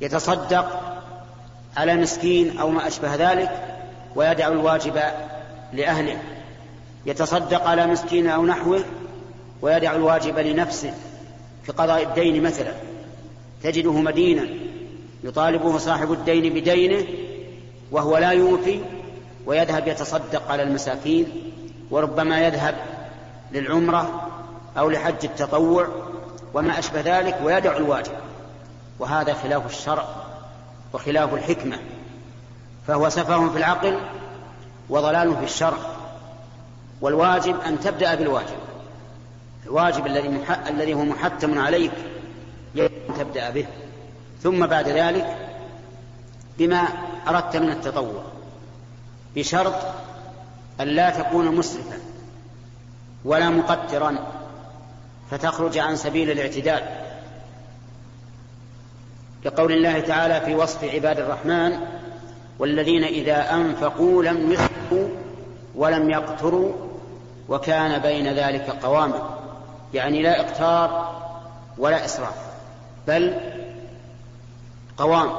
يتصدق على مسكين أو ما أشبه ذلك ويدع الواجب لأهله. يتصدق على مسكين أو نحوه ويدع الواجب لنفسه في قضاء الدين مثلا. تجده مدينا يطالبه صاحب الدين بدينه وهو لا يوفي ويذهب يتصدق على المساكين وربما يذهب للعمرة أو لحج التطوع وما أشبه ذلك ويدع الواجب. وهذا خلاف الشرع وخلاف الحكمة فهو سفه في العقل وضلال في الشرع والواجب أن تبدأ بالواجب الواجب الذي الذي هو محتم عليك يجب أن تبدأ به ثم بعد ذلك بما أردت من التطوع بشرط أن لا تكون مسرفا ولا مقترا فتخرج عن سبيل الاعتدال. لقول الله تعالى في وصف عباد الرحمن والذين إذا أنفقوا لم يسرفوا ولم يقتروا وكان بين ذلك قواما. يعني لا إقتار ولا إسراف بل قوام.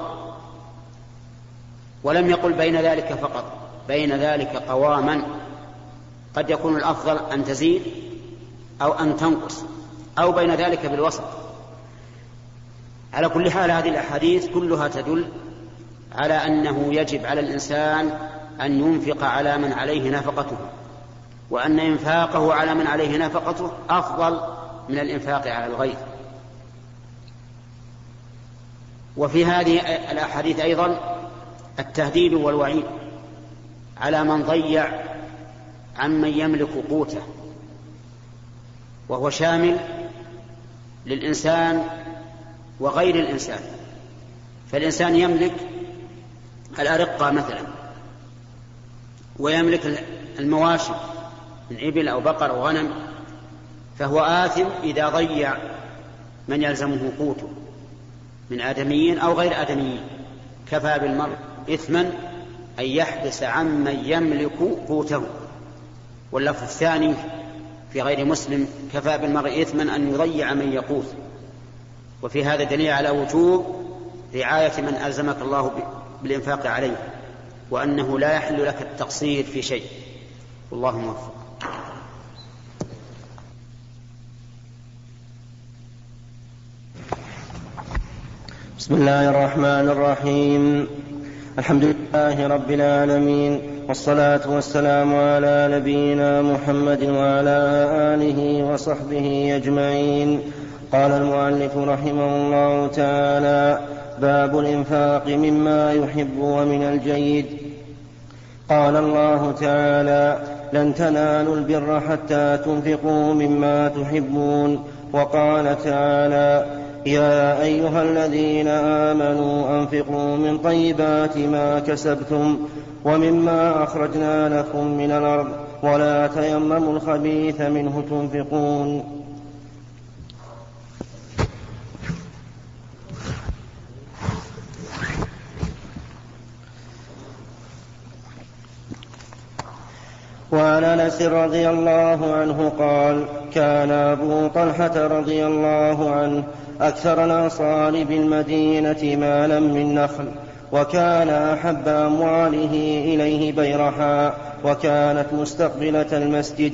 ولم يقل بين ذلك فقط بين ذلك قواما. قد يكون الأفضل أن تزيد أو أن تنقص أو بين ذلك بالوسط. على كل حال هذه الأحاديث كلها تدل على أنه يجب على الإنسان أن ينفق على من عليه نفقته وأن إنفاقه على من عليه نفقته أفضل من الإنفاق على الغير. وفي هذه الأحاديث أيضا التهديد والوعيد على من ضيع عمن يملك قوته وهو شامل للإنسان وغير الإنسان. فالإنسان يملك الأرقة مثلا ويملك المواشي من إبل أو بقر أو غنم فهو آثم إذا ضيع من يلزمه قوته من آدميين أو غير آدميين. كفى بالمرء إثما أن يحبس عمن يملك قوته. واللفظ الثاني في غير مسلم كفى بالمرء إثما أن يضيع من يقوت. وفي هذا دليل على وجوب رعاية من ألزمك الله بالإنفاق عليه وأنه لا يحل لك التقصير في شيء. والله موفق. بسم الله الرحمن الرحيم. الحمد لله رب العالمين والصلاة والسلام على نبينا محمد وعلى آله وصحبه أجمعين. قال المؤلف رحمه الله تعالى باب الإنفاق مما يحب ومن الجيد. قال الله تعالى لن تنالوا البر حتى تنفقوا مما تحبون. وقال تعالى يا أيها الذين آمنوا أنفقوا من طيبات ما كسبتم ومما أخرجنا لكم من الأرض ولا تيمموا الخبيث منه تنفقون. وعن أنس رضي الله عنه قال كان أبو طلحة رضي الله عنه أكثر الأنصار بالمدينة مالا من نخل وكان أحب أمواله إليه بيرحاء وكانت مستقبلة المسجد.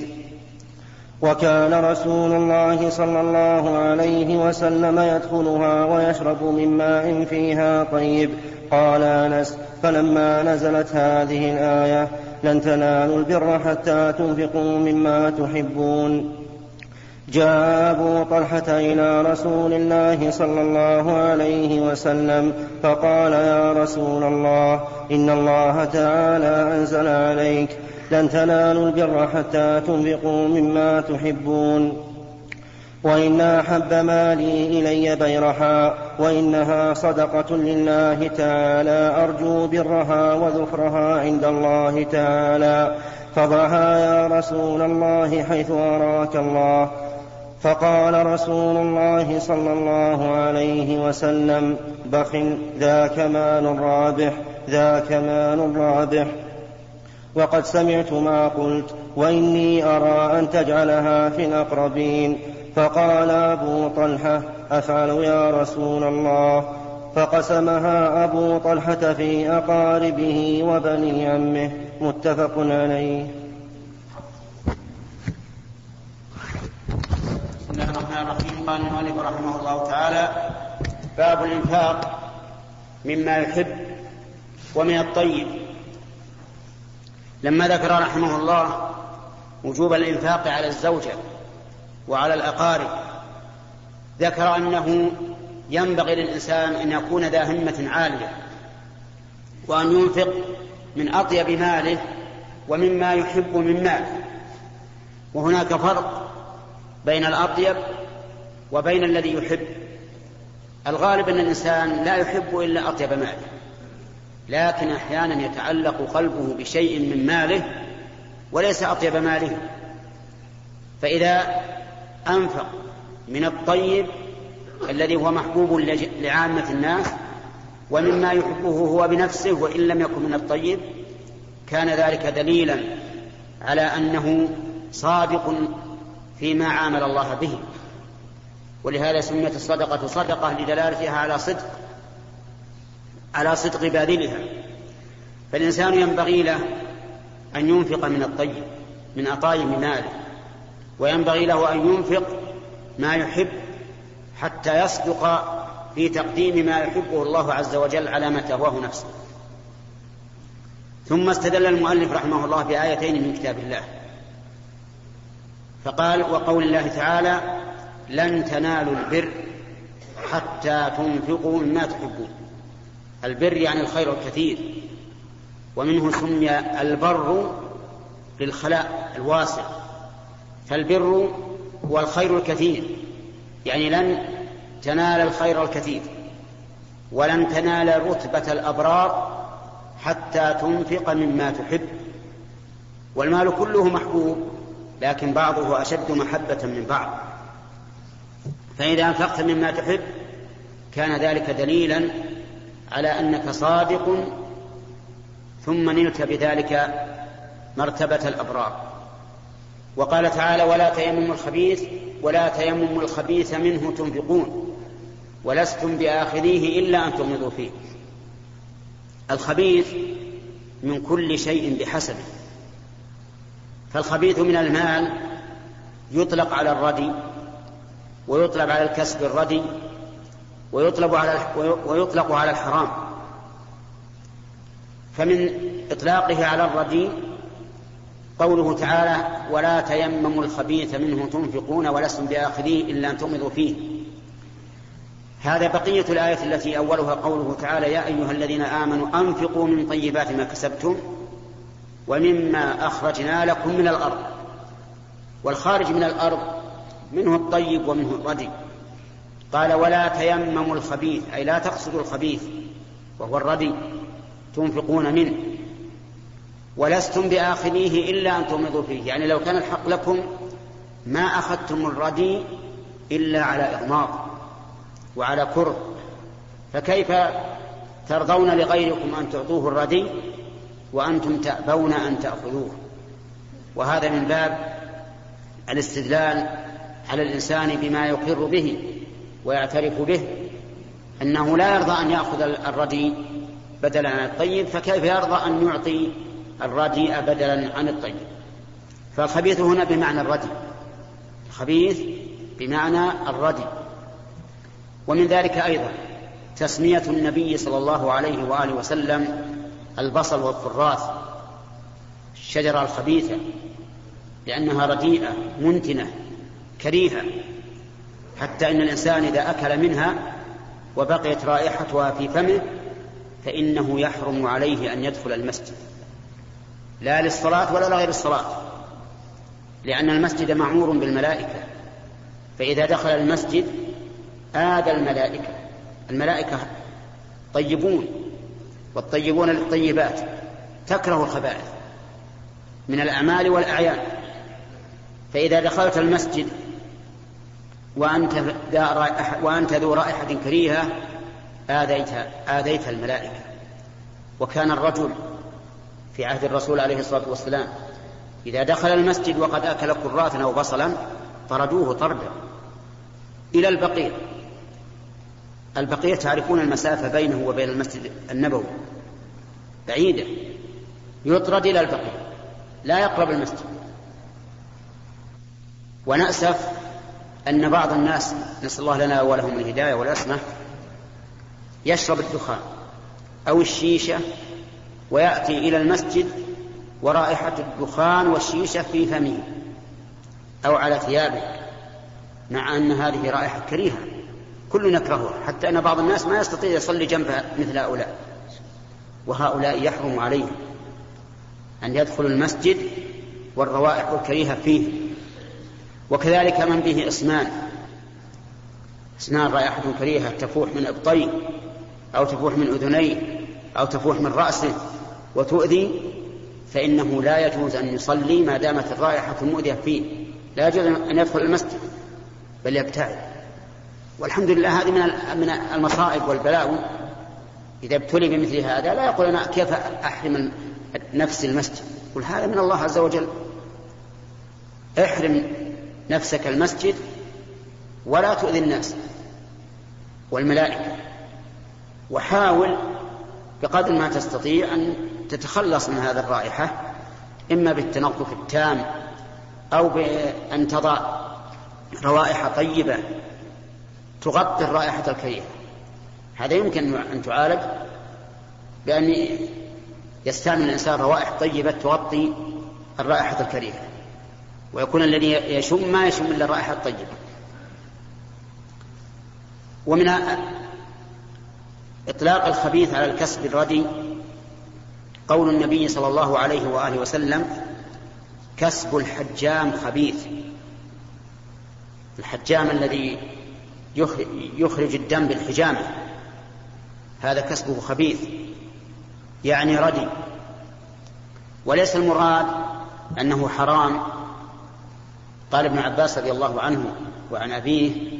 وكان رسول الله صلى الله عليه وسلم يدخلها ويشرب من ماء فيها طيب. قال أنس فلما نزلت هذه الآية لن تنالوا البر حتى تنفقوا مما تحبون. جاء أبو طلحة إلى رسول الله صلى الله عليه وسلم فقال يا رسول الله إن الله تعالى أنزل عليك لن تنالوا البر حتى تنفقوا مما تحبون. وإن أحب مالي إلي بيرها وإنها صدقة لله تعالى. أرجو برها وذكرها عند الله تعالى. فضعها يا رسول الله حيث أراك الله. فقال رسول الله صلى الله عليه وسلم بخ ذاك مال رابح ذاك مال رابح. وقد سمعت ما قلت وإني أرى أن تجعلها في الأقربين. فقال أبو طلحة افعل يا رسول الله؟ فقسمها أبو طلحة في أقاربه وبني عمه متفق عليه. بسم الله الرحمن الرحيم. قال المؤلف رحمه الله تعالى باب الإنفاق مما يحب ومن الطيب. لما ذكر رحمه الله وجوب الإنفاق على الزوجة وعلى الأقارب ذكر أنه ينبغي للإنسان أن يكون ذا همة عالية وأن ينفق من أطيب ماله ومما يحب من ماله. وهناك فرق بين الأطيب وبين الذي يحب. الغالب أن الإنسان لا يحب إلا أطيب ماله لكن أحيانا يتعلق قلبه بشيء من ماله وليس أطيب ماله. فإذا أنفق من الطيب الذي هو محبوب لعامة الناس ومما يحبه هو بنفسه وإن لم يكن من الطيب كان ذلك دليلا على أنه صادق فيما عامل الله به. ولهذا سميت الصدقة صدقة لدلالتها على صدق على صدق باذلها. فالإنسان ينبغي له أن ينفق من الطيب من أطايب ماله وينبغي له أن ينفق ما يحب حتى يصدق في تقديم ما يحبه الله عز وجل على ما تهواه نفسه. ثم استدل المؤلف رحمه الله بآيتين من كتاب الله. فقال وقول الله تعالى لن تنالوا البر حتى تنفقوا مما تحبون البر يعني الخير الكثير ومنه سمي البر للخلاء الواسع. فالبر هو الخير الكثير. يعني لن تنال الخير الكثير ولن تنال رتبة الأبرار حتى تنفق مما تحب. والمال كله محبوب لكن بعضه أشد محبة من بعض. فإذا أنفقت مما تحب كان ذلك دليلا على أنك صادق ثم نلت بذلك مرتبة الأبرار. وقال تعالى ولا تيمموا الخبيث ولا تيمموا الخبيث منه تنفقون ولستم بآخذيه إلا أن تغمضوا فيه. الخبيث من كل شيء بحسبه. فالخبيث من المال يطلق على الردي ويطلب على الكسب الردي ويطلب على ويطلق على الحرام. فمن إطلاقه على الردي قوله تعالى ولا تيمموا الخبيث منه تنفقون ولستم بآخذيه إلا أن تغمضوا فيه. هذا بقية الآية التي أولها قوله تعالى يا أيها الذين آمنوا أنفقوا من طيبات ما كسبتم ومما أخرجنا لكم من الأرض. والخارج من الأرض منه الطيب ومنه الردي قال ولا تيمموا الخبيث. أي لا تقصدوا الخبيث وهو الردي تنفقون منه. ولستم بآخذيه إلا أن تغمضوا فيه. يعني لو كان الحق لكم ما أخذتم الردي إلا على إغماض وعلى كره. فكيف ترضون لغيركم أن تعطوه الردي وأنتم تأبون أن تأخذوه؟ وهذا من باب الاستدلال على الإنسان بما يقر به ويعترف به أنه لا يرضى أن يأخذ الردي بدلا عن الطيب فكيف يرضى أن يعطي الرديء بدلا عن الطيب. فالخبيث هنا بمعنى الردي الخبيث بمعنى الردي ومن ذلك أيضا تسمية النبي صلى الله عليه وآله وسلم البصل والفراث الشجرة الخبيثة لأنها رديئة منتنة كريهة حتى إن الإنسان إذا أكل منها وبقيت رائحتها في فمه فإنه يحرم عليه أن يدخل المسجد. لا للصلاة ولا لغير الصلاة. لأن المسجد معمور بالملائكة. فإذا دخل المسجد آذى الملائكة. الملائكة طيبون والطيبون للطيبات. تكره الخبائث من الأعمال والأعيان. فإذا دخلت المسجد وأنت, وأنت ذو رائحة كريهة آذيت, آذيت الملائكة. وكان الرجل في عهد الرسول عليه الصلاة والسلام. إذا دخل المسجد وقد أكل كراثا أو بصلا طردوه طردا. إلى البقيع. البقية تعرفون المسافة بينه وبين المسجد النبوي. بعيدة. يطرد إلى البقية لا يقرب المسجد. ونأسف أن بعض الناس نسأل الله لنا ولهم الهداية والعصمة يشرب الدخان أو الشيشة ويأتي إلى المسجد ورائحة الدخان والشيشة في فمه أو على ثيابه مع أن هذه رائحة كريهة. كل نكرهها حتى أن بعض الناس ما يستطيع يصلي جنب مثل هؤلاء. وهؤلاء يحرم عليهم أن يدخلوا المسجد والروائح الكريهة فيه. وكذلك من به إصنان. إصنان رائحة كريهة تفوح من إبطيه أو تفوح من أذنيه أو تفوح من رأسه. وتؤذي فإنه لا يجوز أن يصلي ما دامت الرائحة المؤذية فيه. لا يجوز أن يدخل المسجد بل يبتعد. والحمد لله هذه من من المصائب والبلاوي إذا ابتلي بمثل هذا لا يقول أنا كيف أحرم نفس المسجد؟ قل هذا من الله عز وجل. احرم نفسك المسجد ولا تؤذي الناس والملائكة. وحاول بقدر ما تستطيع أن تتخلص من هذه الرائحة إما بالتنظف التام أو بأن تضع روائح طيبة تغطي الرائحة الكريهة. هذا يمكن أن تعالج بأن يستعمل الإنسان روائح طيبة تغطي الرائحة الكريهة. ويكون الذي يشم ما يشم إلا الرائحة الطيبة. ومن إطلاق الخبيث على الكسب الردي قول النبي صلى الله عليه وآله وسلم كسب الحجام خبيث. الحجام الذي يخرج الدم بالحجامة. هذا كسبه خبيث يعني ردي. وليس المراد أنه حرام. قال ابن عباس رضي الله عنه وعن أبيه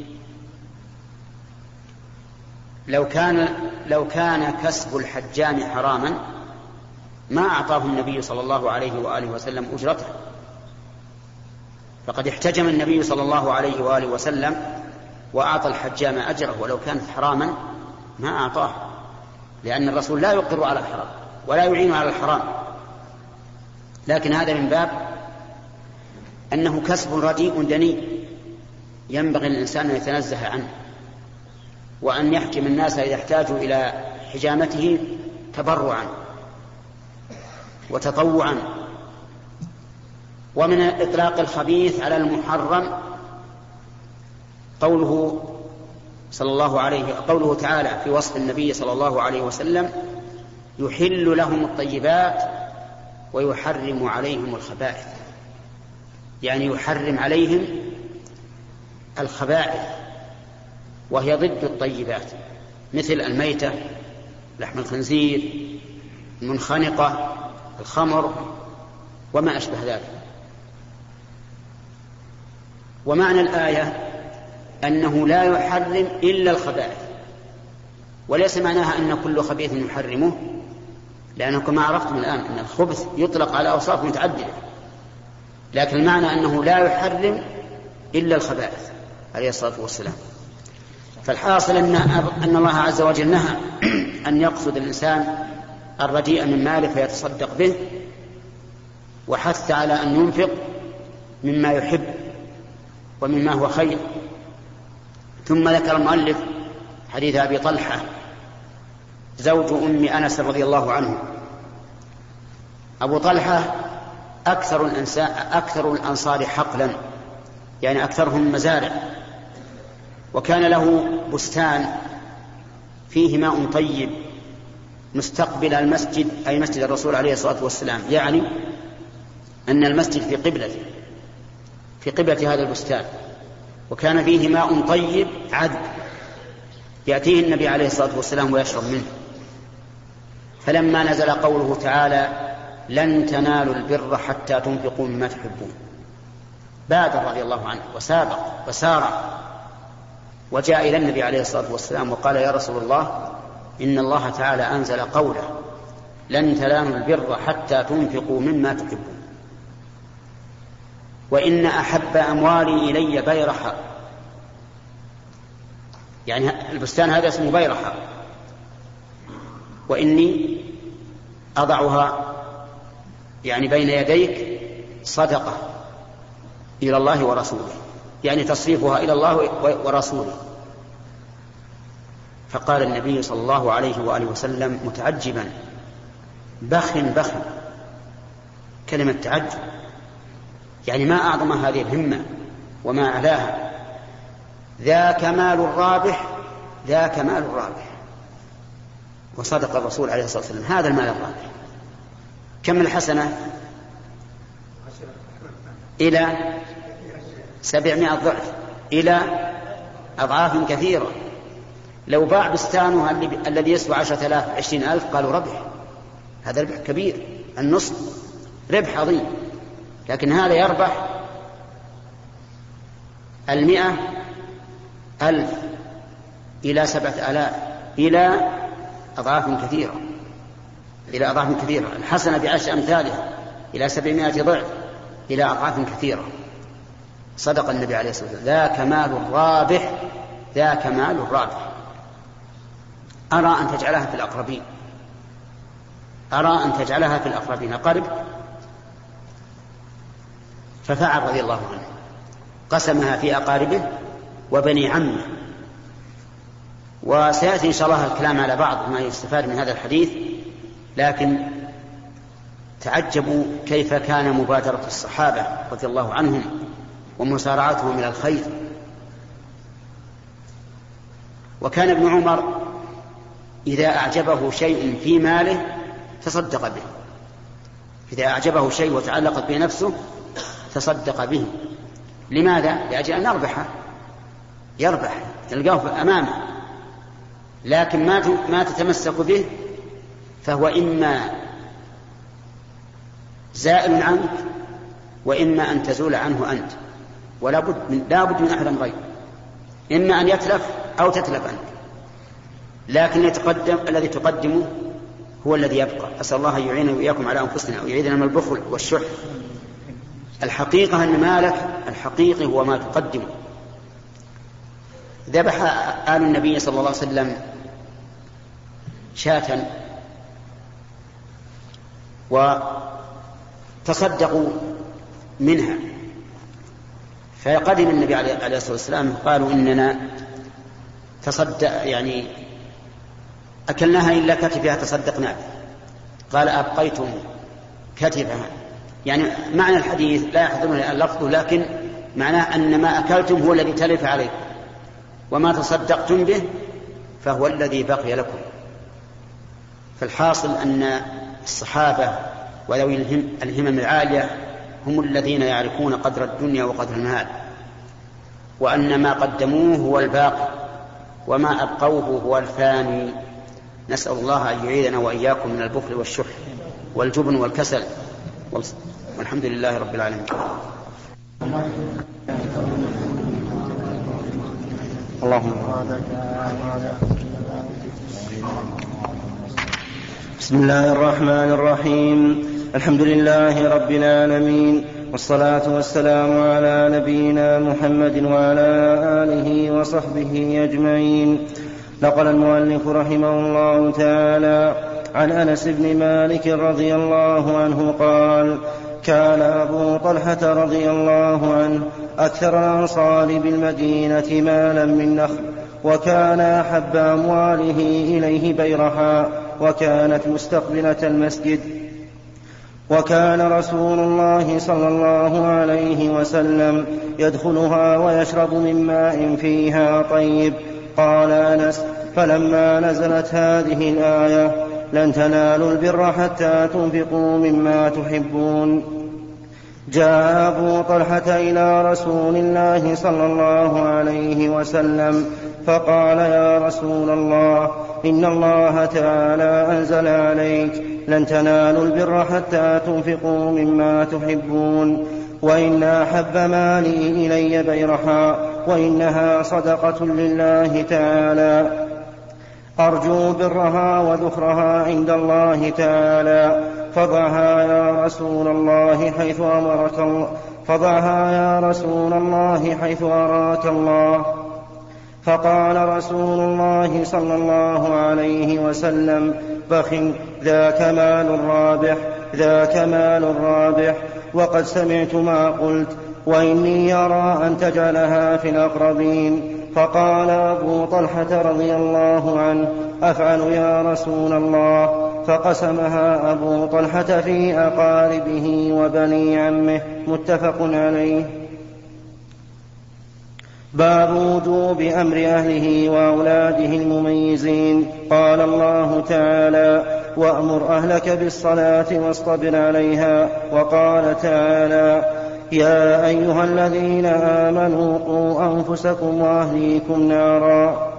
لو كان لو كان كسب الحجام حراما ما أعطاه النبي صلى الله عليه وآله وسلم أجرته. فقد احتجم النبي صلى الله عليه وآله وسلم وأعطى الحجام أجره ولو كانت حراما ما أعطاه لأن الرسول لا يقر على الحرام ولا يعين على الحرام. لكن هذا من باب أنه كسب رديء دني ينبغي الإنسان أن يتنزه عنه وأن يحكم الناس إذا احتاجوا إلى حجامته تبرعا. وتطوعا. ومن إطلاق الخبيث على المحرم قوله صلى الله عليه قوله تعالى في وصف النبي صلى الله عليه وسلم يحل لهم الطيبات ويحرم عليهم الخبائث. يعني يحرم عليهم الخبائث وهي ضد الطيبات مثل الميتة لحم الخنزير المنخنقة الخمر وما أشبه ذلك. ومعنى الآية أنه لا يحرم إلا الخبائث وليس معناها أن كل خبيث يحرمه لأنكم ما عرفتم الآن أن الخبث يطلق على أوصاف متعددة لكن المعنى أنه لا يحرم إلا الخبائث عليه الصلاة والسلام. فالحاصل أن أن الله عز وجل نهى أن يقصد الإنسان الرديء من ماله فيتصدق به وحث على أن ينفق مما يحب ومما هو خير. ثم ذكر المؤلف حديث أبي طلحة زوج أم أنس رضي الله عنه. أبو طلحة أكثر الأنسان أكثر الأنصار حقلا يعني أكثرهم مزارع. وكان له بستان فيه ماء طيب مستقبل المسجد أي مسجد الرسول عليه الصلاة والسلام يعني أن المسجد في قبلته في قبلة هذا البستان. وكان فيه ماء طيب عذب. يأتيه النبي عليه الصلاة والسلام ويشرب منه. فلما نزل قوله تعالى لن تنالوا البر حتى تنفقوا مما تحبون بادر رضي الله عنه وسابق وسارع وجاء إلى النبي عليه الصلاة والسلام وقال يا رسول الله إن الله تعالى أنزل قوله لن تنالوا البر حتى تنفقوا مما تحبون. وإن أحب أموالي إلي بيرحة يعني البستان هذا اسمه بيرحة وإني أضعها يعني بين يديك صدقة إلى الله ورسوله. يعني تصريفها إلى الله ورسوله. فقال النبي صلى الله عليه وآله وسلم متعجبا. بخ بخ. كلمة تعجب. يعني ما أعظم هذه الهمة وما أعلاها. ذاك مال الرابح ذاك مال الرابح. وصدق الرسول عليه الصلاة والسلام. هذا المال الرابح. كم الحسنة؟ إلى سبعمائة ضعف. إلى أضعاف كثيرة. لو باع بستانه الذي يسوى عشرة آلاف عشرين ألف قالوا ربح. هذا ربح كبير. النصف ربح عظيم. لكن هذا يربح المئة ألف إلى سبعة آلاف إلى أضعاف كثيرة. إلى أضعاف كثيرة. الحسنة بعشر أمثالها إلى سبعمائة ضعف إلى أضعاف كثيرة. صدق النبي عليه الصلاة والسلام. ذاك مال الرابح. ذاك مال الرابح. أرى أن تجعلها في الأقربين. أرى أن تجعلها في الأقربين. أقرب ففعل رضي الله عنه. قسمها في أقاربه وبني عمه. وسيأتي إن شاء الله الكلام على بعض ما يستفاد من هذا الحديث لكن تعجبوا كيف كان مبادرة الصحابة رضي الله عنهم ومسارعتهم إلى الخير. وكان ابن عمر إذا أعجبه شيء في ماله تصدق به. إذا أعجبه شيء وتعلقت به نفسه تصدق به. لماذا؟ لأجل أن يربح. يربح تلقاه أمامه لكن ما ما تتمسك به فهو إما زائل عنك وإما أن تزول عنه أنت. ولا بد من لا بد من أحد غير إما أن يتلف أو تتلف أنت لكن يتقدم الذي تقدمه هو الذي يبقى. أسأل الله أن يعيننا وإياكم على أنفسنا ويعيذنا من البخل والشح. الحقيقة أن مالك الحقيقي هو ما تقدمه. ذبح آل النبي صلى الله عليه وسلم شاة وتصدقوا منها. فقدم النبي عليه الصلاة والسلام قالوا إننا تصدق يعني أكلناها إلا كتفها تصدقنا قال أبقيتم كتفها. يعني معنى الحديث لا يحضرون اللفظ لكن معناه أن ما أكلتم هو الذي تلف عليكم. وما تصدقتم به فهو الذي بقي لكم. فالحاصل أن الصحابة وذوي الهمم العالية هم الذين يعرفون قدر الدنيا وقدر المال. وأن ما قدموه هو الباقي وما أبقوه هو الفاني. نسأل الله أن يعيذنا وإياكم من البخل والشح والجبن والكسل. والحمد لله رب العالمين. اللهم بسم الله الرحمن الرحيم. الحمد لله رب العالمين والصلاة والسلام على نبينا محمد وعلى آله وصحبه أجمعين. نقل المؤلف رحمه الله تعالى عن أنس بن مالك رضي الله عنه قال كان أبو طلحة رضي الله عنه أكثر الأنصار بالمدينة مالا من نخل وكان أحب أمواله إليه بيرحا وكانت مستقبلة المسجد. وكان رسول الله صلى الله عليه وسلم يدخلها ويشرب من ماء فيها طيب قال أنس فلما نزلت هذه الآية لن تنالوا البر حتى تنفقوا مما تحبون. جاء أبو طلحة إلى رسول الله صلى الله عليه وسلم فقال يا رسول الله إن الله تعالى أنزل عليك لن تنالوا البر حتى تنفقوا مما تحبون وإن أحب مالي إلي بيرحا وإنها صدقة لله تعالى. أرجو برها وذخرها عند الله تعالى. فضعها يا رسول الله حيث أمرك الله. فضعها يا رسول الله حيث أراك الله. فقال رسول الله صلى الله عليه وسلم بخ ذاك مال رابح ذاك مال رابح وقد سمعت ما قلت وإني أرى أن تجعلها في الأقربين. فقال أبو طلحة رضي الله عنه أفعل يا رسول الله. فقسمها أبو طلحة في أقاربه وبني عمه. متفق عليه. باب وجوب أمر أهله وأولاده المميزين. قال الله تعالى وأمر أهلك بالصلاة واصطبر عليها. وقال تعالى يا أيها الذين آمنوا قوا أنفسكم وأهليكم نارا.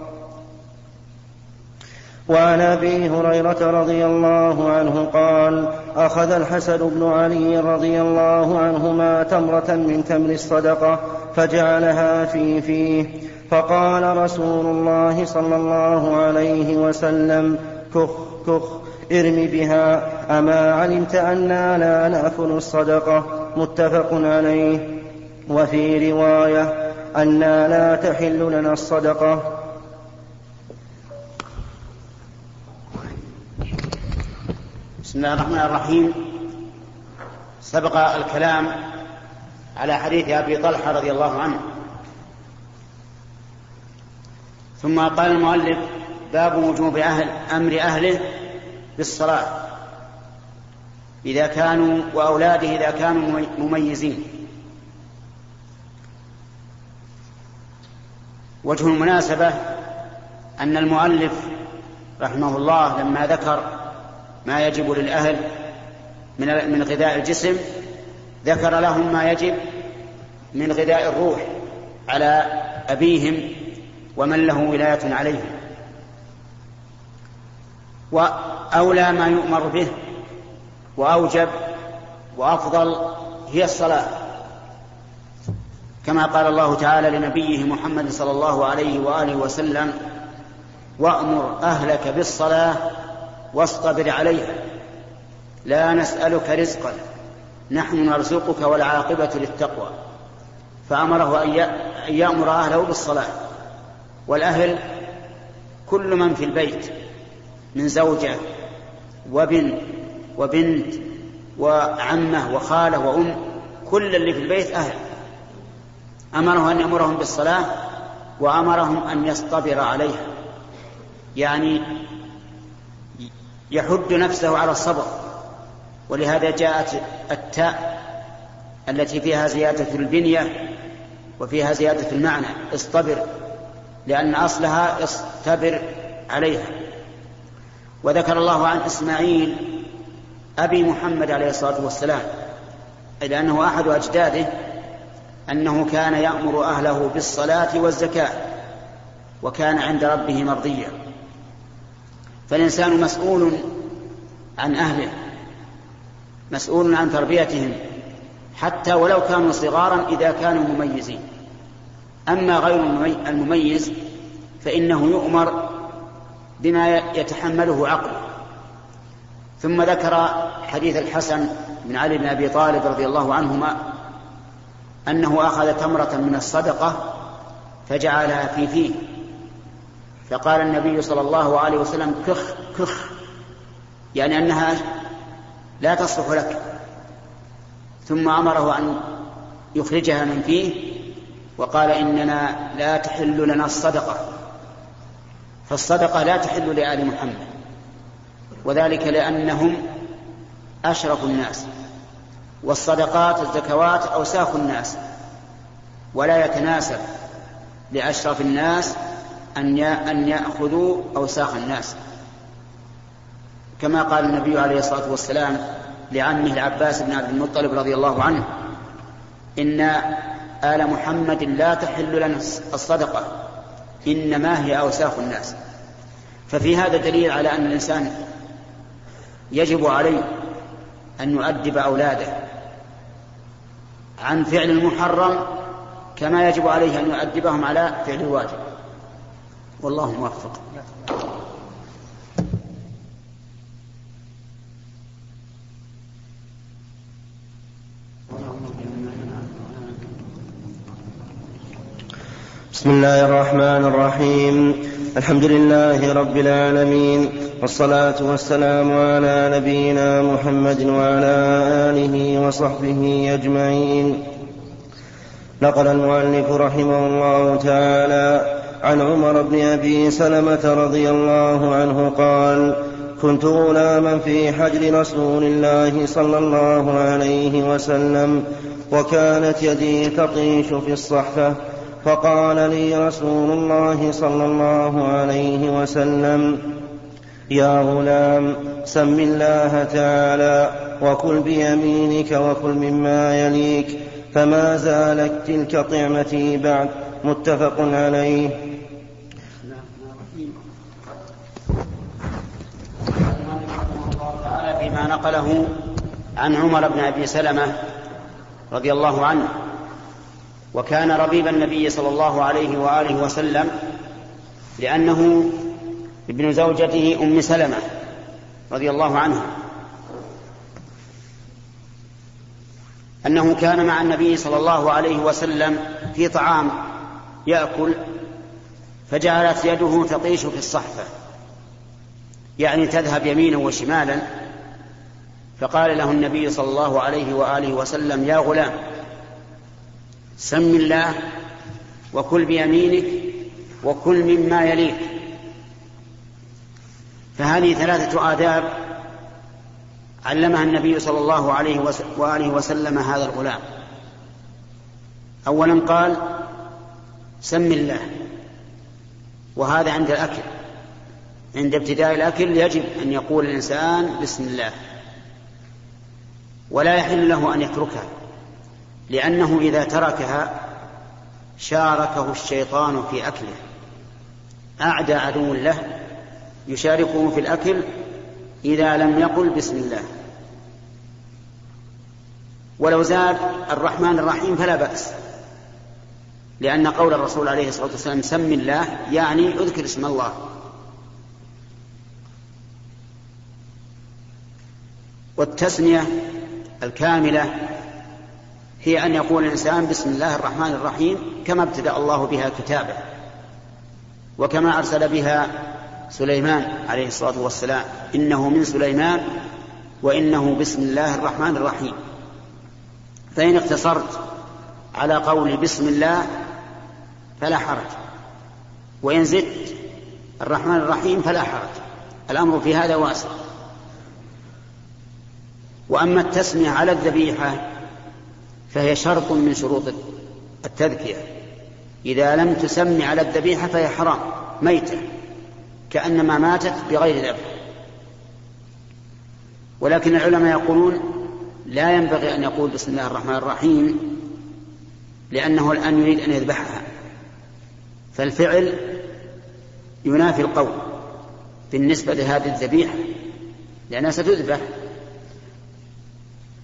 وعن أبي هريرة رضي الله عنه قال أخذ الحسن بن علي رضي الله عنهما تمره من تمر الصدقة فجعلها في فيه. فقال رسول الله صلى الله عليه وسلم كخ كخ ارم بها أما علمت أنا لا نأكل الصدقة؟ متفق عليه. وفي رواية أنا لا تحل لنا الصدقة. بسم الله الرحمن الرحيم. سبق الكلام على حديث أبي طلحة رضي الله عنه. ثم قال المؤلف باب وجوب أهل أمر أهله بالصلاة. إذا كانوا وأولاده إذا كانوا مميزين. وجه المناسبة أن المؤلف رحمه الله لما ذكر ما يجب للأهل من من غذاء الجسم ذكر لهم ما يجب من غذاء الروح على أبيهم ومن له ولاية عليهم. وأولى ما يؤمر به وأوجب وأفضل هي الصلاة. كما قال الله تعالى لنبيه محمد صلى الله عليه وآله وسلم وأمر أهلك بالصلاة واصطبر عليها لا نسألك رزقا نحن نرزقك والعاقبة للتقوى. فأمره أن يأمر أهله بالصلاة. والأهل كل من في البيت من زوجة وابن وبنت وعمة وخالة وأم كل اللي في البيت أهل. أمره أن يأمرهم بالصلاة وأمرهم أن يصطبر عليها. يعني يحد نفسه على الصبر. ولهذا جاءت التاء التي فيها زيادة البنية وفيها زيادة المعنى اصطبر لأن أصلها اصطبر عليها. وذكر الله عن إسماعيل أبي محمد عليه الصلاة والسلام لأنه أحد أجداده أنه كان يأمر أهله بالصلاة والزكاة وكان عند ربه مرضيا. فالإنسان مسؤول عن أهله مسؤول عن تربيتهم حتى ولو كانوا صغارا إذا كانوا مميزين. أما غير المميز فإنه يؤمر بما يتحمله عقله. ثم ذكر حديث الحسن بن علي بن أبي طالب رضي الله عنهما أنه أخذ تمرة من الصدقة فجعلها في فيه. فقال النبي صلى الله عليه وسلم كخ كخ. يعني أنها لا تصلح لك. ثم أمره أن يخرجها من فيه وقال إننا لا تحل لنا الصدقة. فالصدقة لا تحل لآل محمد. وذلك لأنهم أشرف الناس والصدقات الزكوات أوساخ الناس ولا يتناسب لأشرف الناس أن أن يأخذوا أوساخ الناس. كما قال النبي عليه الصلاة والسلام لعمه العباس بن عبد المطلب رضي الله عنه إن آل محمد لا تحل لنا الصدقة إنما هي أوساخ الناس. ففي هذا دليل على أن الإنسان يجب عليه أن يؤدب أولاده عن فعل المحرم كما يجب عليه أن يؤدبهم على فعل الواجب. والله موفق. بسم الله الرحمن الرحيم. الحمد لله رب العالمين والصلاة والسلام على نبينا محمد وعلى آله وصحبه أجمعين. نقل المؤلف رحمه الله تعالى عن عمر بن أبي سلمة رضي الله عنه قال كنت غلاما في حجر رسول الله صلى الله عليه وسلم وكانت يدي تطيش في الصحفة فقال لي رسول الله صلى الله عليه وسلم يا غلام سم الله تعالى وكل بيمينك وكل مما يليك فما زالت تلك طعمتي بعد متفق عليه. فيما نقله عن عمر بن أبي سلمة رضي الله عنه وكان ربيب النبي صلى الله عليه وآله وسلم لأنه ابن زوجته أم سلمة رضي الله عنها أنه كان مع النبي صلى الله عليه وسلم في طعام يأكل فجعلت يده تطيش في الصحفة. يعني تذهب يمينا وشمالا فقال له النبي صلى الله عليه وآله وسلم يا غلام سم الله وكل بيمينك وكل مما يليك. فهذه ثلاثة آداب علمها النبي صلى الله عليه وآله وسلم هذا الغلام. اولا قال سم الله. وهذا عند الأكل. عند ابتداء الأكل يجب أن يقول الإنسان بسم الله. ولا يحل له أن يتركها. لأنه إذا تركها شاركه الشيطان في أكله. أعدى عدو له يشاركه في الأكل إذا لم يقل بسم الله. ولو زاد الرحمن الرحيم فلا بأس. لأن قول الرسول عليه الصلاة والسلام سم الله يعني أذكر اسم الله. والتسمية الكاملة هي أن يقول الإنسان بسم الله الرحمن الرحيم كما ابتدأ الله بها كتابه وكما أرسل بها سليمان عليه الصلاة والسلام إنه من سليمان وإنه بسم الله الرحمن الرحيم. فإن اقتصرت على قول بسم الله فلا حرج وإن زدت الرحمن الرحيم فلا حرج الأمر في هذا واسع. وأما التسمية على الذبيحة فهي شرط من شروط التذكية. إذا لم تسمي على الذبيحة فهي حرام ميتة كأنما ماتت بغير ذبح. ولكن العلماء يقولون لا ينبغي أن يقول بسم الله الرحمن الرحيم لأنه الآن يريد أن يذبحها. فالفعل ينافي القول بالنسبة لهذه الذبيحة لأنها ستذبح.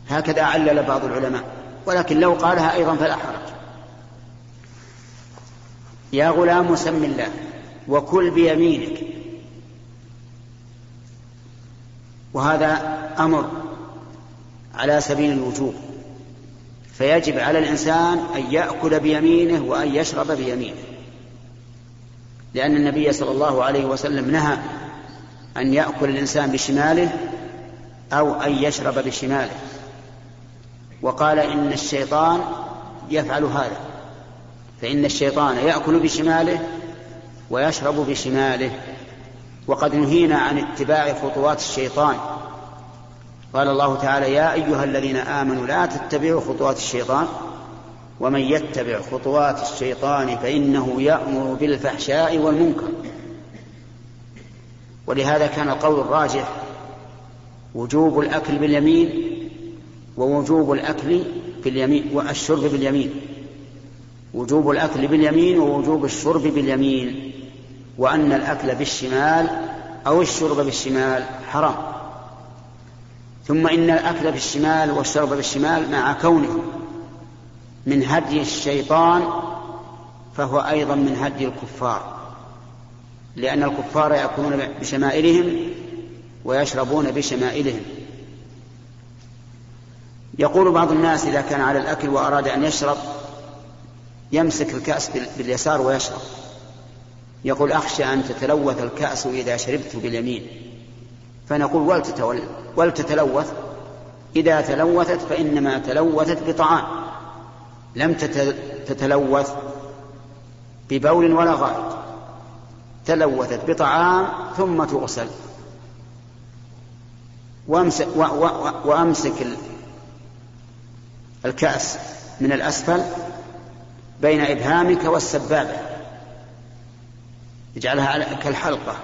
هكذا علل بعض العلماء. ولكن لو قالها أيضا فلا حرج. يا غلام سم الله وكل بيمينك. وهذا أمر على سبيل الوجوب. فيجب على الإنسان أن يأكل بيمينه وأن يشرب بيمينه. لأن النبي صلى الله عليه وسلم نهى أن يأكل الإنسان بشماله أو أن يشرب بشماله. وقال إن الشيطان يفعل هذا فإن الشيطان يأكل بشماله ويشرب بشماله. وقد نهينا عن اتباع خطوات الشيطان. قال الله تعالى يا أيها الذين آمنوا لا تتبعوا خطوات الشيطان ومن يتبع خطوات الشيطان فإنه يأمر بالفحشاء والمنكر. ولهذا كان القول الراجح وجوب الأكل باليمين ووجوب الأكل باليمين والشرب باليمين. وجوب الأكل باليمين ووجوب الشرب باليمين. وأن الأكل بالشمال أو الشرب بالشمال حرام. ثم إن الأكل بالشمال والشرب بالشمال مع كونه من هدي الشيطان فهو أيضا من هدي الكفار. لأن الكفار يأكلون بشمائلهم ويشربون بشمائلهم. يقول بعض الناس إذا كان على الأكل وأراد أن يشرب يمسك الكأس باليسار ويشرب. يقول أخشى أن تتلوث الكأس إذا شربت باليمين. فنقول ولتتلوث إذا تلوثت فإنما تلوثت بطعام. لم تتلوث ببول ولا غائط. تلوثت بطعام ثم تغسل. وامسك, وأمسك الكأس من الأسفل بين إبهامك والسبابة. اجعلها كالحلقة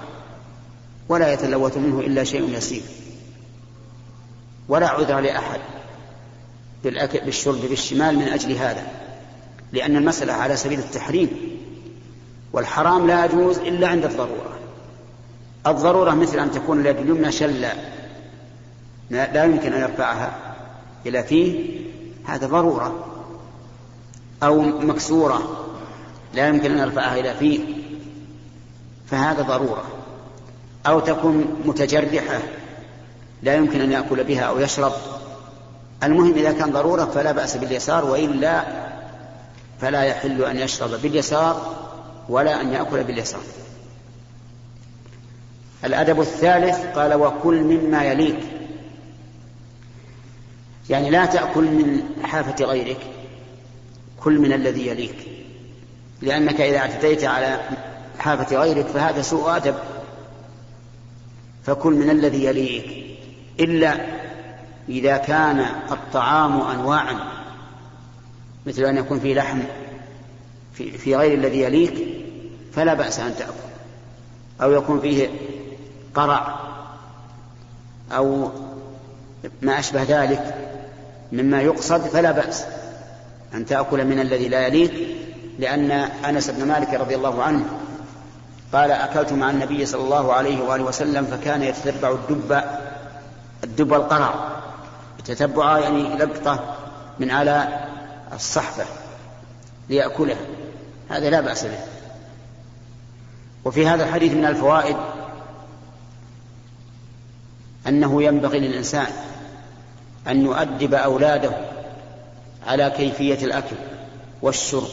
ولا يتلوث منه إلا شيء يسير. ولا عذر لأحد بالأكل بالشرب بالشمال من أجل هذا لأن المسألة على سبيل التحريم والحرام لا يجوز إلا عند الضرورة. الضرورة مثل أن تكون اليد اليمنى شلة لا يمكن أن يرفعها إلى فيه هذا ضرورة أو مكسورة لا يمكن أن يرفعها إلى فيه فهذا ضرورة. أو تكون متجرحة لا يمكن أن يأكل بها أو يشرب. المهم إذا كان ضرورة فلا بأس باليسار وإلا فلا يحل أن يشرب باليسار ولا أن يأكل باليسار. الأدب الثالث قال وكل مما يليك. يعني لا تأكل من حافة غيرك كل من الذي يليك. لأنك إذا اعتديت على حافة غيرك فهذا سوء أدب. فكل من الذي يليك. إلا إذا كان الطعام أنواعا. مثل أن يكون فيه لحم في, في غير الذي يليك فلا بأس أن تأكل. أو يكون فيه قرع أو ما أشبه ذلك مما يقصد فلا بأس أن تأكل من الذي لا يليك لأن أنس بن مالك رضي الله عنه قال أكلت مع النبي صلى الله عليه وآله وسلم فكان يتتبع الدب الدب القرع يتتبع يعني لقطة من على الصحفة ليأكلها هذا لا بأس به. وفي هذا الحديث من الفوائد أنه ينبغي للإنسان أن يؤدب أولاده على كيفية الأكل والشرب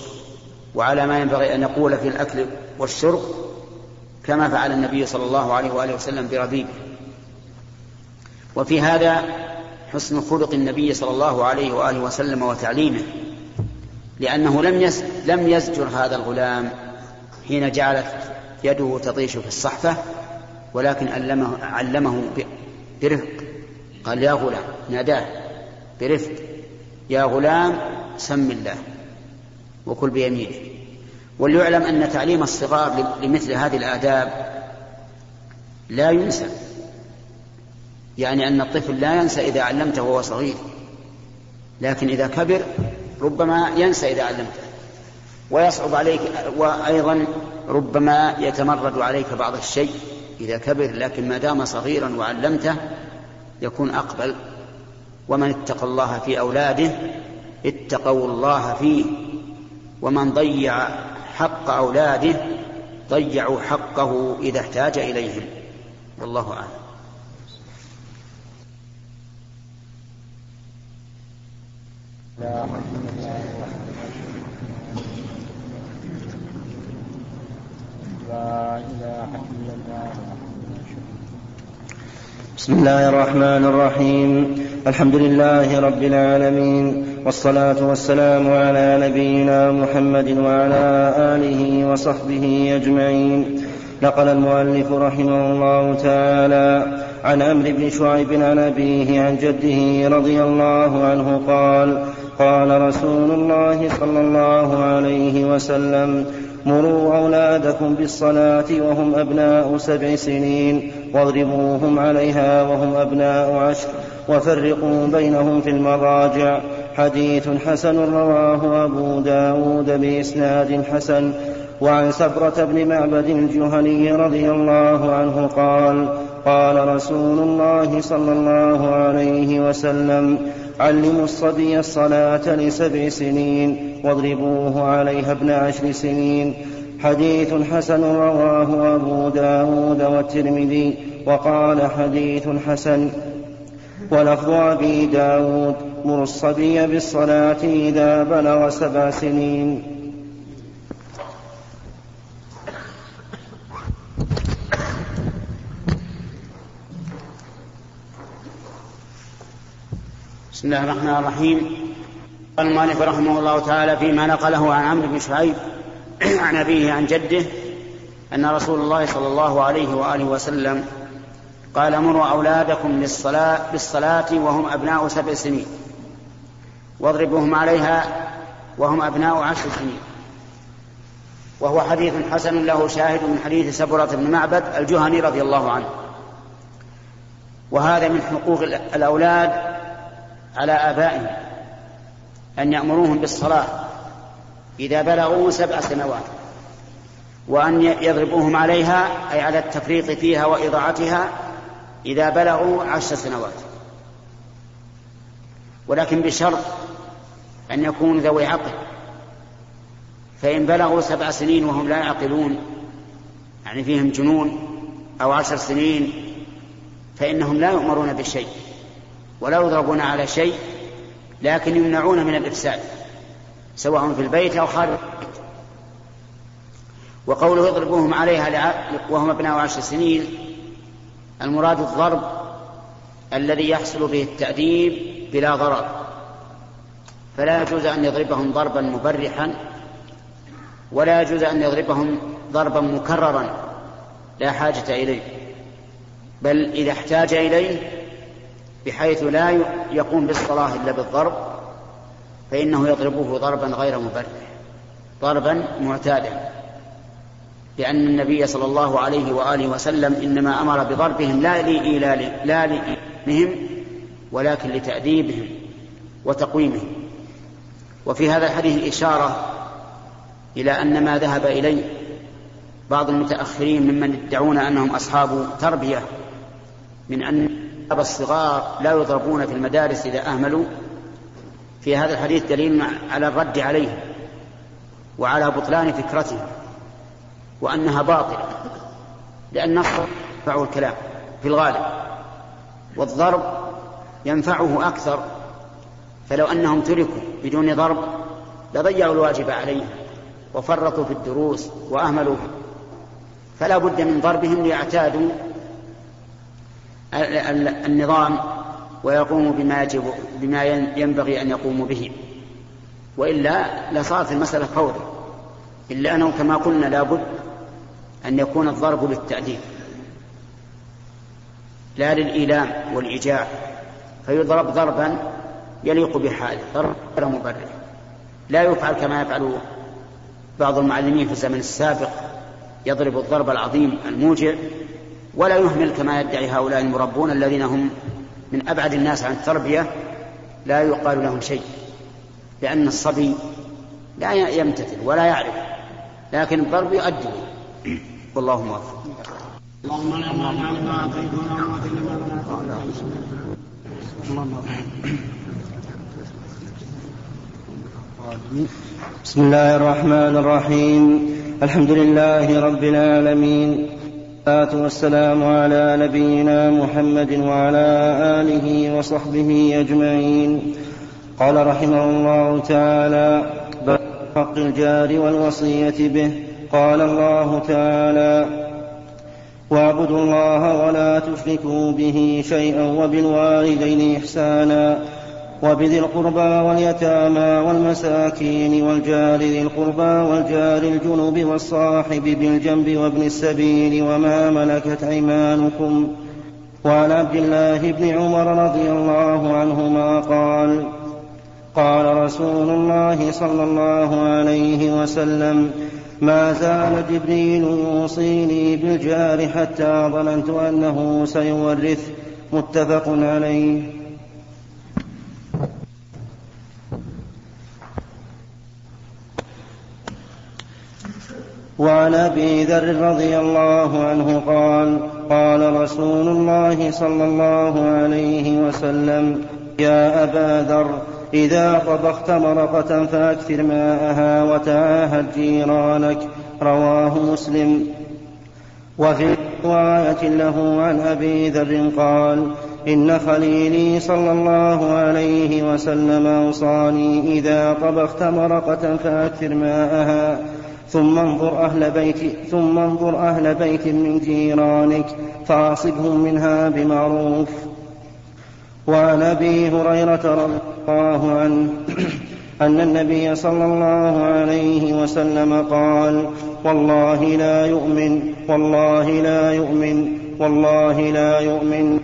وعلى ما ينبغي أن يقول في الأكل والشرب كما فعل النبي صلى الله عليه وآله وسلم بربيبه. وفي هذا حسن خلق النبي صلى الله عليه وآله وسلم وتعليمه لأنه لم لم يزجر هذا الغلام حين جعلت يده تطيش في الصحفة ولكن علمه, علمه برفق. قال يا غلام ناداه برفق يا غلام سم الله وكل بيمينه وليعلم أن تعليم الصغار لمثل هذه الآداب لا ينسى. يعني أن الطفل لا ينسى إذا علمته وهو صغير لكن إذا كبر ربما ينسى إذا علمته. ويصعب عليك وأيضا ربما يتمرد عليك بعض الشيء إذا كبر لكن ما دام صغيرا وعلمته يكون أقبل. ومن اتقى الله في أولاده اتقوا الله فيه. ومن ضيع حق أولاده ضيعوا حقه إذا احتاج إليهم. والله أعلم. لا إله إلا الله. بسم الله الرحمن الرحيم. الحمد لله رب العالمين والصلاة والسلام على نبينا محمد وعلى آله وصحبه أجمعين. نقل المؤلف رحمه الله تعالى عن عمرو بن شعيب عن أبيه عن جده رضي الله عنه قال قال رسول الله صلى الله عليه وسلم مروا أولادكم بالصلاة وهم أبناء سبع سنين. واضربوهم عليها وهم أبناء عشر وفرقوا بينهم في المضاجع. حديث حسن رواه أبو داود بإسناد حسن. وعن سبرة بن معبد الجهني رضي الله عنه قال قال رسول الله صلى الله عليه وسلم علموا الصبي الصلاة لسبع سنين واضربوه عليها ابن عشر سنين. حديث حسن رواه أبو داود والترمذي وقال حديث حسن. ولفظ أبي داود مر الصبي بالصلاة إذا بلغ سبع سنين. بسم الله الرحمن الرحيم. قال المؤلف رحمه الله تعالى فيما نقله عن عمرو بن شعيب عن أبيه عن جده أن رسول الله صلى الله عليه وآله وسلم قال مروا أولادكم للصلاة بالصلاة وهم أبناء سبع سنين واضربوهم عليها وهم أبناء عشر سنين. وهو حديث حسن له شاهد من حديث سبرة بن معبد الجهني رضي الله عنه. وهذا من حقوق الأولاد على آبائهم أن يأمروهم بالصلاة. إذا بلغوا سبع سنوات وأن يضربوهم عليها أي على التفريط فيها وإضاعتها إذا بلغوا عشر سنوات. ولكن بشرط أن يكونوا ذوي عقل. فإن بلغوا سبع سنين وهم لا يعقلون يعني فيهم جنون أو عشر سنين فإنهم لا يؤمرون بالشيء ولا يضربون على شيء لكن يمنعون من الإفساد. سواء في البيت أو خارج. البيت وقوله يضربوهم عليها وهم ابناء عشر سنين. المراد الضرب الذي يحصل به التأديب بلا ضرر. فلا يجوز أن يضربهم ضربا مبرحا ولا يجوز أن يضربهم ضربا مكررا. لا حاجة إليه. بل إذا احتاج إليه بحيث لا يقوم بالصلاة إلا بالضرب فإنه يضربه ضربا غير مبرح ضربا معتادا لأن النبي صلى الله عليه وآله وسلم إنما أمر بضربهم لا لإيلال لا لإيلالهم ولكن لتأديبهم وتقويمهم. وفي هذا الحديث إشارة إلى أن ما ذهب إليه بعض المتأخرين ممن يدعون أنهم أصحاب تربية من أن الصغار لا يضربون في المدارس إذا أهملوا في هذا الحديث دليل على الرد عليه وعلى بطلان فكرته وأنها باطلة لأن النص ينفعه الكلام في الغالب والضرب ينفعه أكثر فلو أنهم تركوا بدون ضرب لضيعوا الواجب عليهم وفرطوا في الدروس وأهملوا فلا بد من ضربهم ليعتادوا النظام ويقوموا بما يجب بما ينبغي أن يقوموا به. وإلا لصارت المسألة فوضى. إلا أنه كما قلنا لابد أن يكون الضرب للتأديب. لا للإيلام والإيجاع. فيضرب ضربا يليق بحاله ضرب غير مبرر. لا يفعل كما يفعل بعض المعلمين في الزمن السابق. يضرب الضرب العظيم الموجع. ولا يهمل كما يدعي هؤلاء المربون الذين هم من أبعد الناس عن التربية لا يقال لهم شيء لأن الصبي لا يمتثل ولا يعرف لكن الضرب يؤدي. والله موفق. اللهم لا مانع لما اعطيت ولا معطي لما بسم الله الرحمن الرحيم. الحمد لله رب العالمين. والصلاة والسلام على نبينا محمد وعلى آله وصحبه أجمعين. قال رحمه الله تعالى حق الجار والوصية به. قال الله تعالى واعبدوا الله ولا تشركوا به شيئا وبالوالدين إحسانا. وبذي القربى واليتامى والمساكين والجار ذي القربى والجار الجنب والصاحب بالجنب وابن السبيل وما ملكت أيمانكم وعن عبد الله بن عمر رضي الله عنهما قال قال رسول الله صلى الله عليه وسلم ما زال جبريل يوصيني بالجار حتى ظننت أنه سيورث متفق عليه. وعن أبي ذر رضي الله عنه قال قال رسول الله صلى الله عليه وسلم يا أبا ذر إذا طبخت مرقة فأكثر ماءها وتعاهد جيرانك. رواه مسلم. وفي رواية له عن أبي ذر قال إن خليلي صلى الله عليه وسلم أوصاني إذا طبخت مرقة فأكثر ماءها ثم انظر أهل بيت ثم انظر أهل بيت من جيرانك فأصبهم منها بمعروف. وعن أبي هريرة رضي الله عنه أن النبي صلى الله عليه وسلم قال والله لا يؤمن والله لا يؤمن والله لا يؤمن.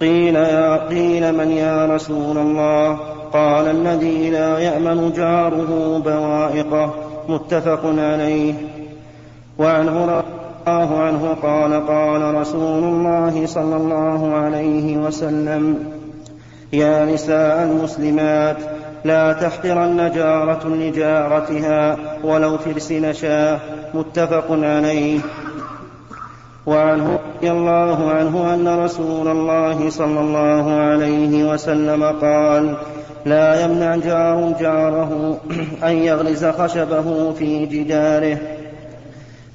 قيل يا قيل من يا رسول الله؟ قال الذي لا يأمن جاره بوائقه. متفق عليه. وعنه الله عنه قال قال رسول الله صلى الله عليه وسلم يا نساء المسلمات لا تحقرن جارة لجارتها ولو فرس نشاه متفق عليه. وعنه رضي الله عنه أن رسول الله صلى الله عليه وسلم قال لا يمنع جار جاره أن يغرز خشبه في جداره.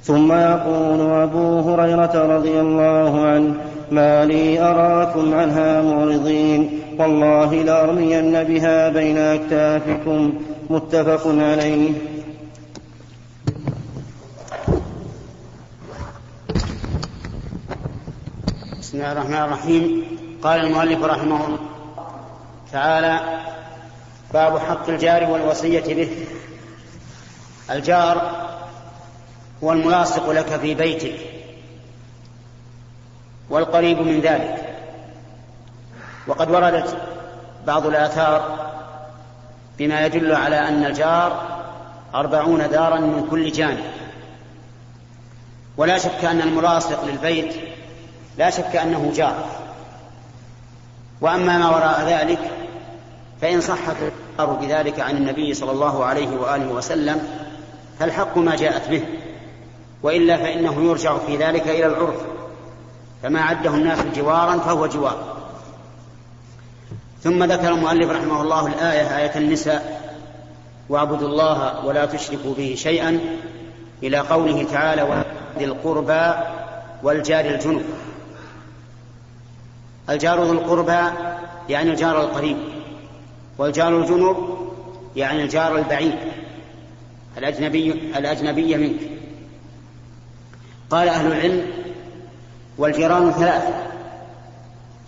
ثم يقول أبو هريرة رضي الله عنه ما لي أراكم عنها معرضين. والله لأرمين بها بين أكتافكم. متفق عليه. بسم الله الرحمن الرحيم. قال المؤلف رحمه الله تعالى باب حق الجار والوصية به. الجار هو الملاصق لك في بيتك والقريب من ذلك. وقد وردت بعض الآثار بما يدل على أن الجار أربعون دارا من كل جانب. ولا شك أن الملاصق للبيت لا شك أنه جار. وأما ما وراء ذلك فإن صحت الأخبار بذلك عن النبي صلى الله عليه وآله وسلم فالحق ما جاءت به وإلا فإنه يرجع في ذلك إلى العرف فما عده الناس جوارا فهو جوار. ثم ذكر المؤلف رحمه الله الآية آية النساء واعبدوا الله ولا تشركوا به شيئا إلى قوله تعالى وذي القربى والجار الجنب. الجار ذو القربى يعني الجار القريب. والجار الجنب يعني الجار البعيد الأجنبي الأجنبي منك. قال أهل العلم والجيران ثلاثة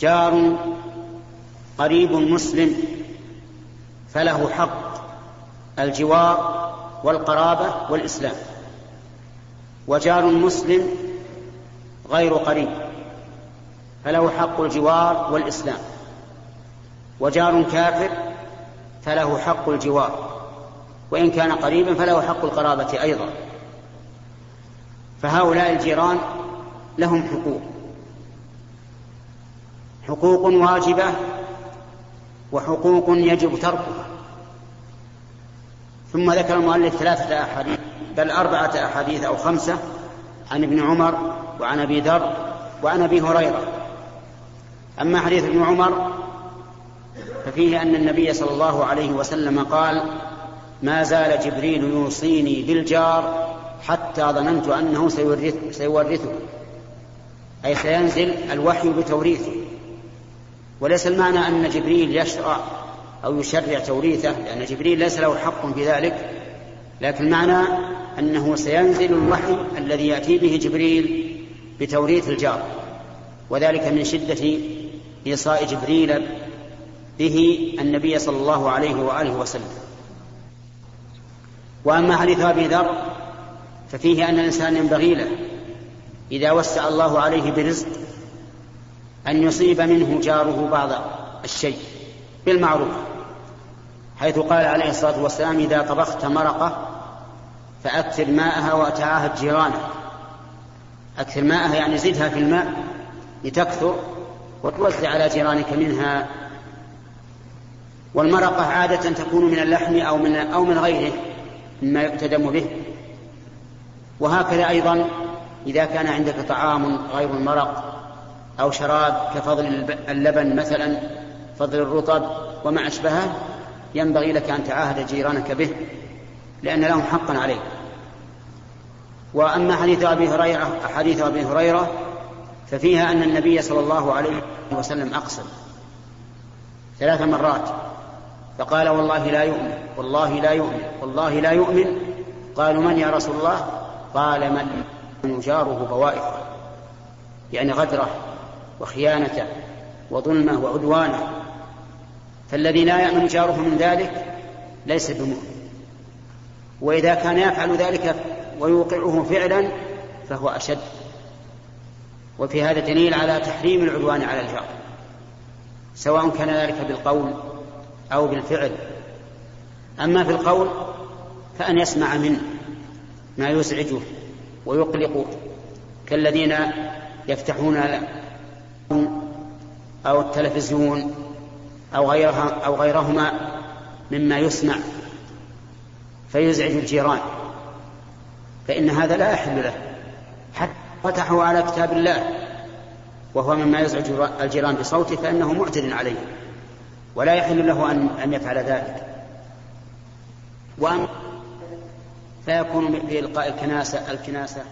جار قريب مسلم فله حق الجوار والقرابة والإسلام. وجار مسلم غير قريب فله حق الجوار والإسلام. وجار كافر فله حق الجوار. وإن كان قريبا فله حق القرابة أيضا. فهؤلاء الجيران لهم حقوق. حقوق واجبة وحقوق يجب تركها. ثم ذكر المؤلف ثلاثة أحاديث بل أربعة أحاديث أو خمسة عن ابن عمر وعن أبي ذر وعن أبي هريرة. أما حديث ابن عمر ففيه أن النبي صلى الله عليه وسلم قال ما زال جبريل يوصيني بالجار حتى ظننت أنه سيورث سيورثه. أي سينزل الوحي بتوريثه. وليس المعنى أن جبريل يشرع أو يشرع توريثه لأن جبريل ليس له حق في ذلك لكن المعنى أنه سينزل الوحي الذي يأتي به جبريل بتوريث الجار. وذلك من شدة إيصاء جبريل به النبي صلى الله عليه وآله وسلم. وأما حديث أبي ذر ففيه أن الإنسان ينبغي له إذا وسع الله عليه برزق أن يصيب منه جاره بعض الشيء بالمعروف. حيث قال عليه الصلاة والسلام إذا طبخت مرقة فأكثر ماءها وتعاهد جيرانك أكثر ماءها يعني زدها في الماء لتكثر وتوزع على جيرانك منها والمرقة عادة تكون من اللحم أو من أو من غيره مما يقتدم به. وهكذا أيضا إذا كان عندك طعام غير المرق أو شراب كفضل اللبن مثلا فضل الرطب وما أشبهه ينبغي لك أن تعاهد جيرانك به لأن لهم حقا عليك. وأما حديث أبي هريرة حديث أبي هريرة ففيها أن النبي صلى الله عليه وسلم أقسم ثلاث مرات فقال والله لا يؤمن والله لا يؤمن والله لا يؤمن. قالوا من يا رسول الله؟ قال من جاره بوائقه يعني غدره وخيانته وظلمه وعدوانه. فالذي لا يأمن جاره من ذلك ليس بمؤمن. وإذا كان يفعل ذلك ويوقعه فعلا فهو أشد. وفي هذا دليل على تحريم العدوان على الجار سواء كان ذلك بالقول أو بالفعل. أما في القول فأن يسمع منه ما يزعجه ويقلقه كالذين يفتحون أو التلفزيون أو غيرها أو غيرهما مما يسمع فيزعج الجيران. فإن هذا لا يحل له. حتى فتحوا على كتاب الله وهو مما يزعج الجيران بصوته فإنه معتد عليه. ولا يحل له أن أن يفعل ذلك. وأما فيكون بإلقاء الكناسة الكناسة